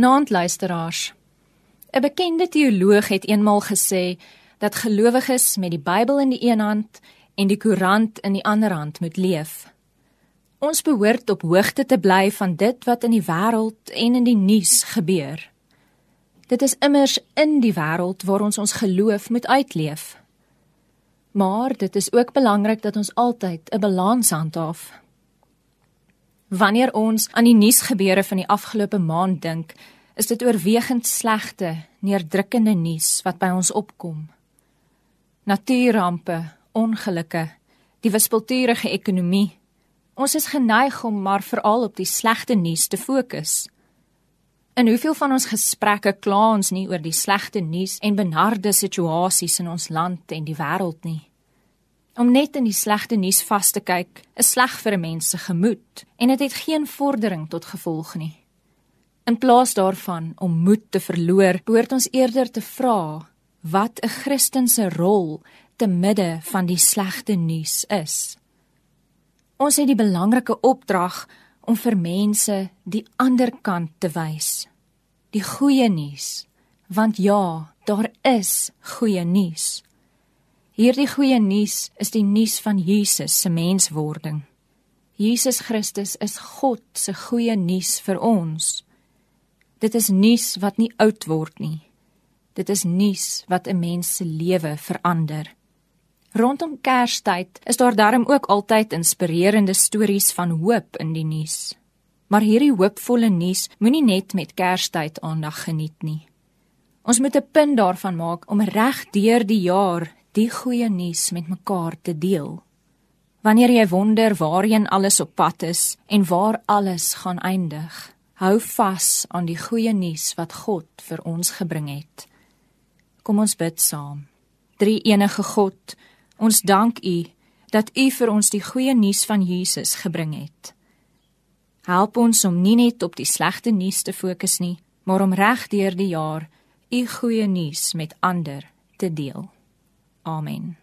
Naand luisteraars. 'n Bekende teoloog het eenmal gesê dat gelowiges met die Bybel in die een hand en die koerant in die ander hand moet leef. Ons behoort op hoogte te bly van dit wat in die wêreld en in die nuus gebeur. Dit is immers in die wêreld waar ons ons geloof moet uitleef. Maar dit is ook belangrik dat ons altyd 'n balans handhaaf. Wanneer ons aan die nuusgebeure van die afgelope maand dink, is dit oorwegend slegte, neerdrukkende nuus wat by ons opkom. Natuurrampe, ongelukke, die wispelturige ekonomie. Ons is geneig om maar veral op die slegte nuus te fokus. In hoeveel van ons gesprekke kla ons nie oor die slegte nuus en benarde situasies in ons land en die wêreld nie? Om net in die slegte nuus vas te kyk, is sleg vir 'n mens se gemoed en dit het, het geen vordering tot gevolg nie. In plaas daarvan om moed te verloor, behoort ons eerder te vra wat 'n Christen se rol te midde van die slegte nuus is. Ons het die belangrike opdrag om vir mense die ander kant te wys. Die goeie nuus, want ja, daar is goeie nuus. Hierdie goeie nuus is die nuus van Jesus se menswording. Jesus Christus is God se goeie nuus vir ons. Dit is nuus wat nie oud word nie. Dit is nuus wat 'n mens se lewe verander. Rondom Kerstyd is daar darm ook altyd inspirerende stories van hoop in die nuus. Maar hierdie hoopvolle nuus moenie net met Kerstyd aandag geniet nie. Ons moet 'n punt daarvan maak om reg deur die jaar die goeie nuus met mekaar te deel. Wanneer jy wonder waarheen alles op pad is en waar alles gaan eindig, hou vas aan die goeie nuus wat God vir ons gebring het. Kom ons bid saam. Drie enige God, ons dank U dat U vir ons die goeie nuus van Jesus gebring het. Help ons om nie net op die slegte nuus te fokus nie, maar om reg deur die jaar U goeie nuus met ander te deel. Amen.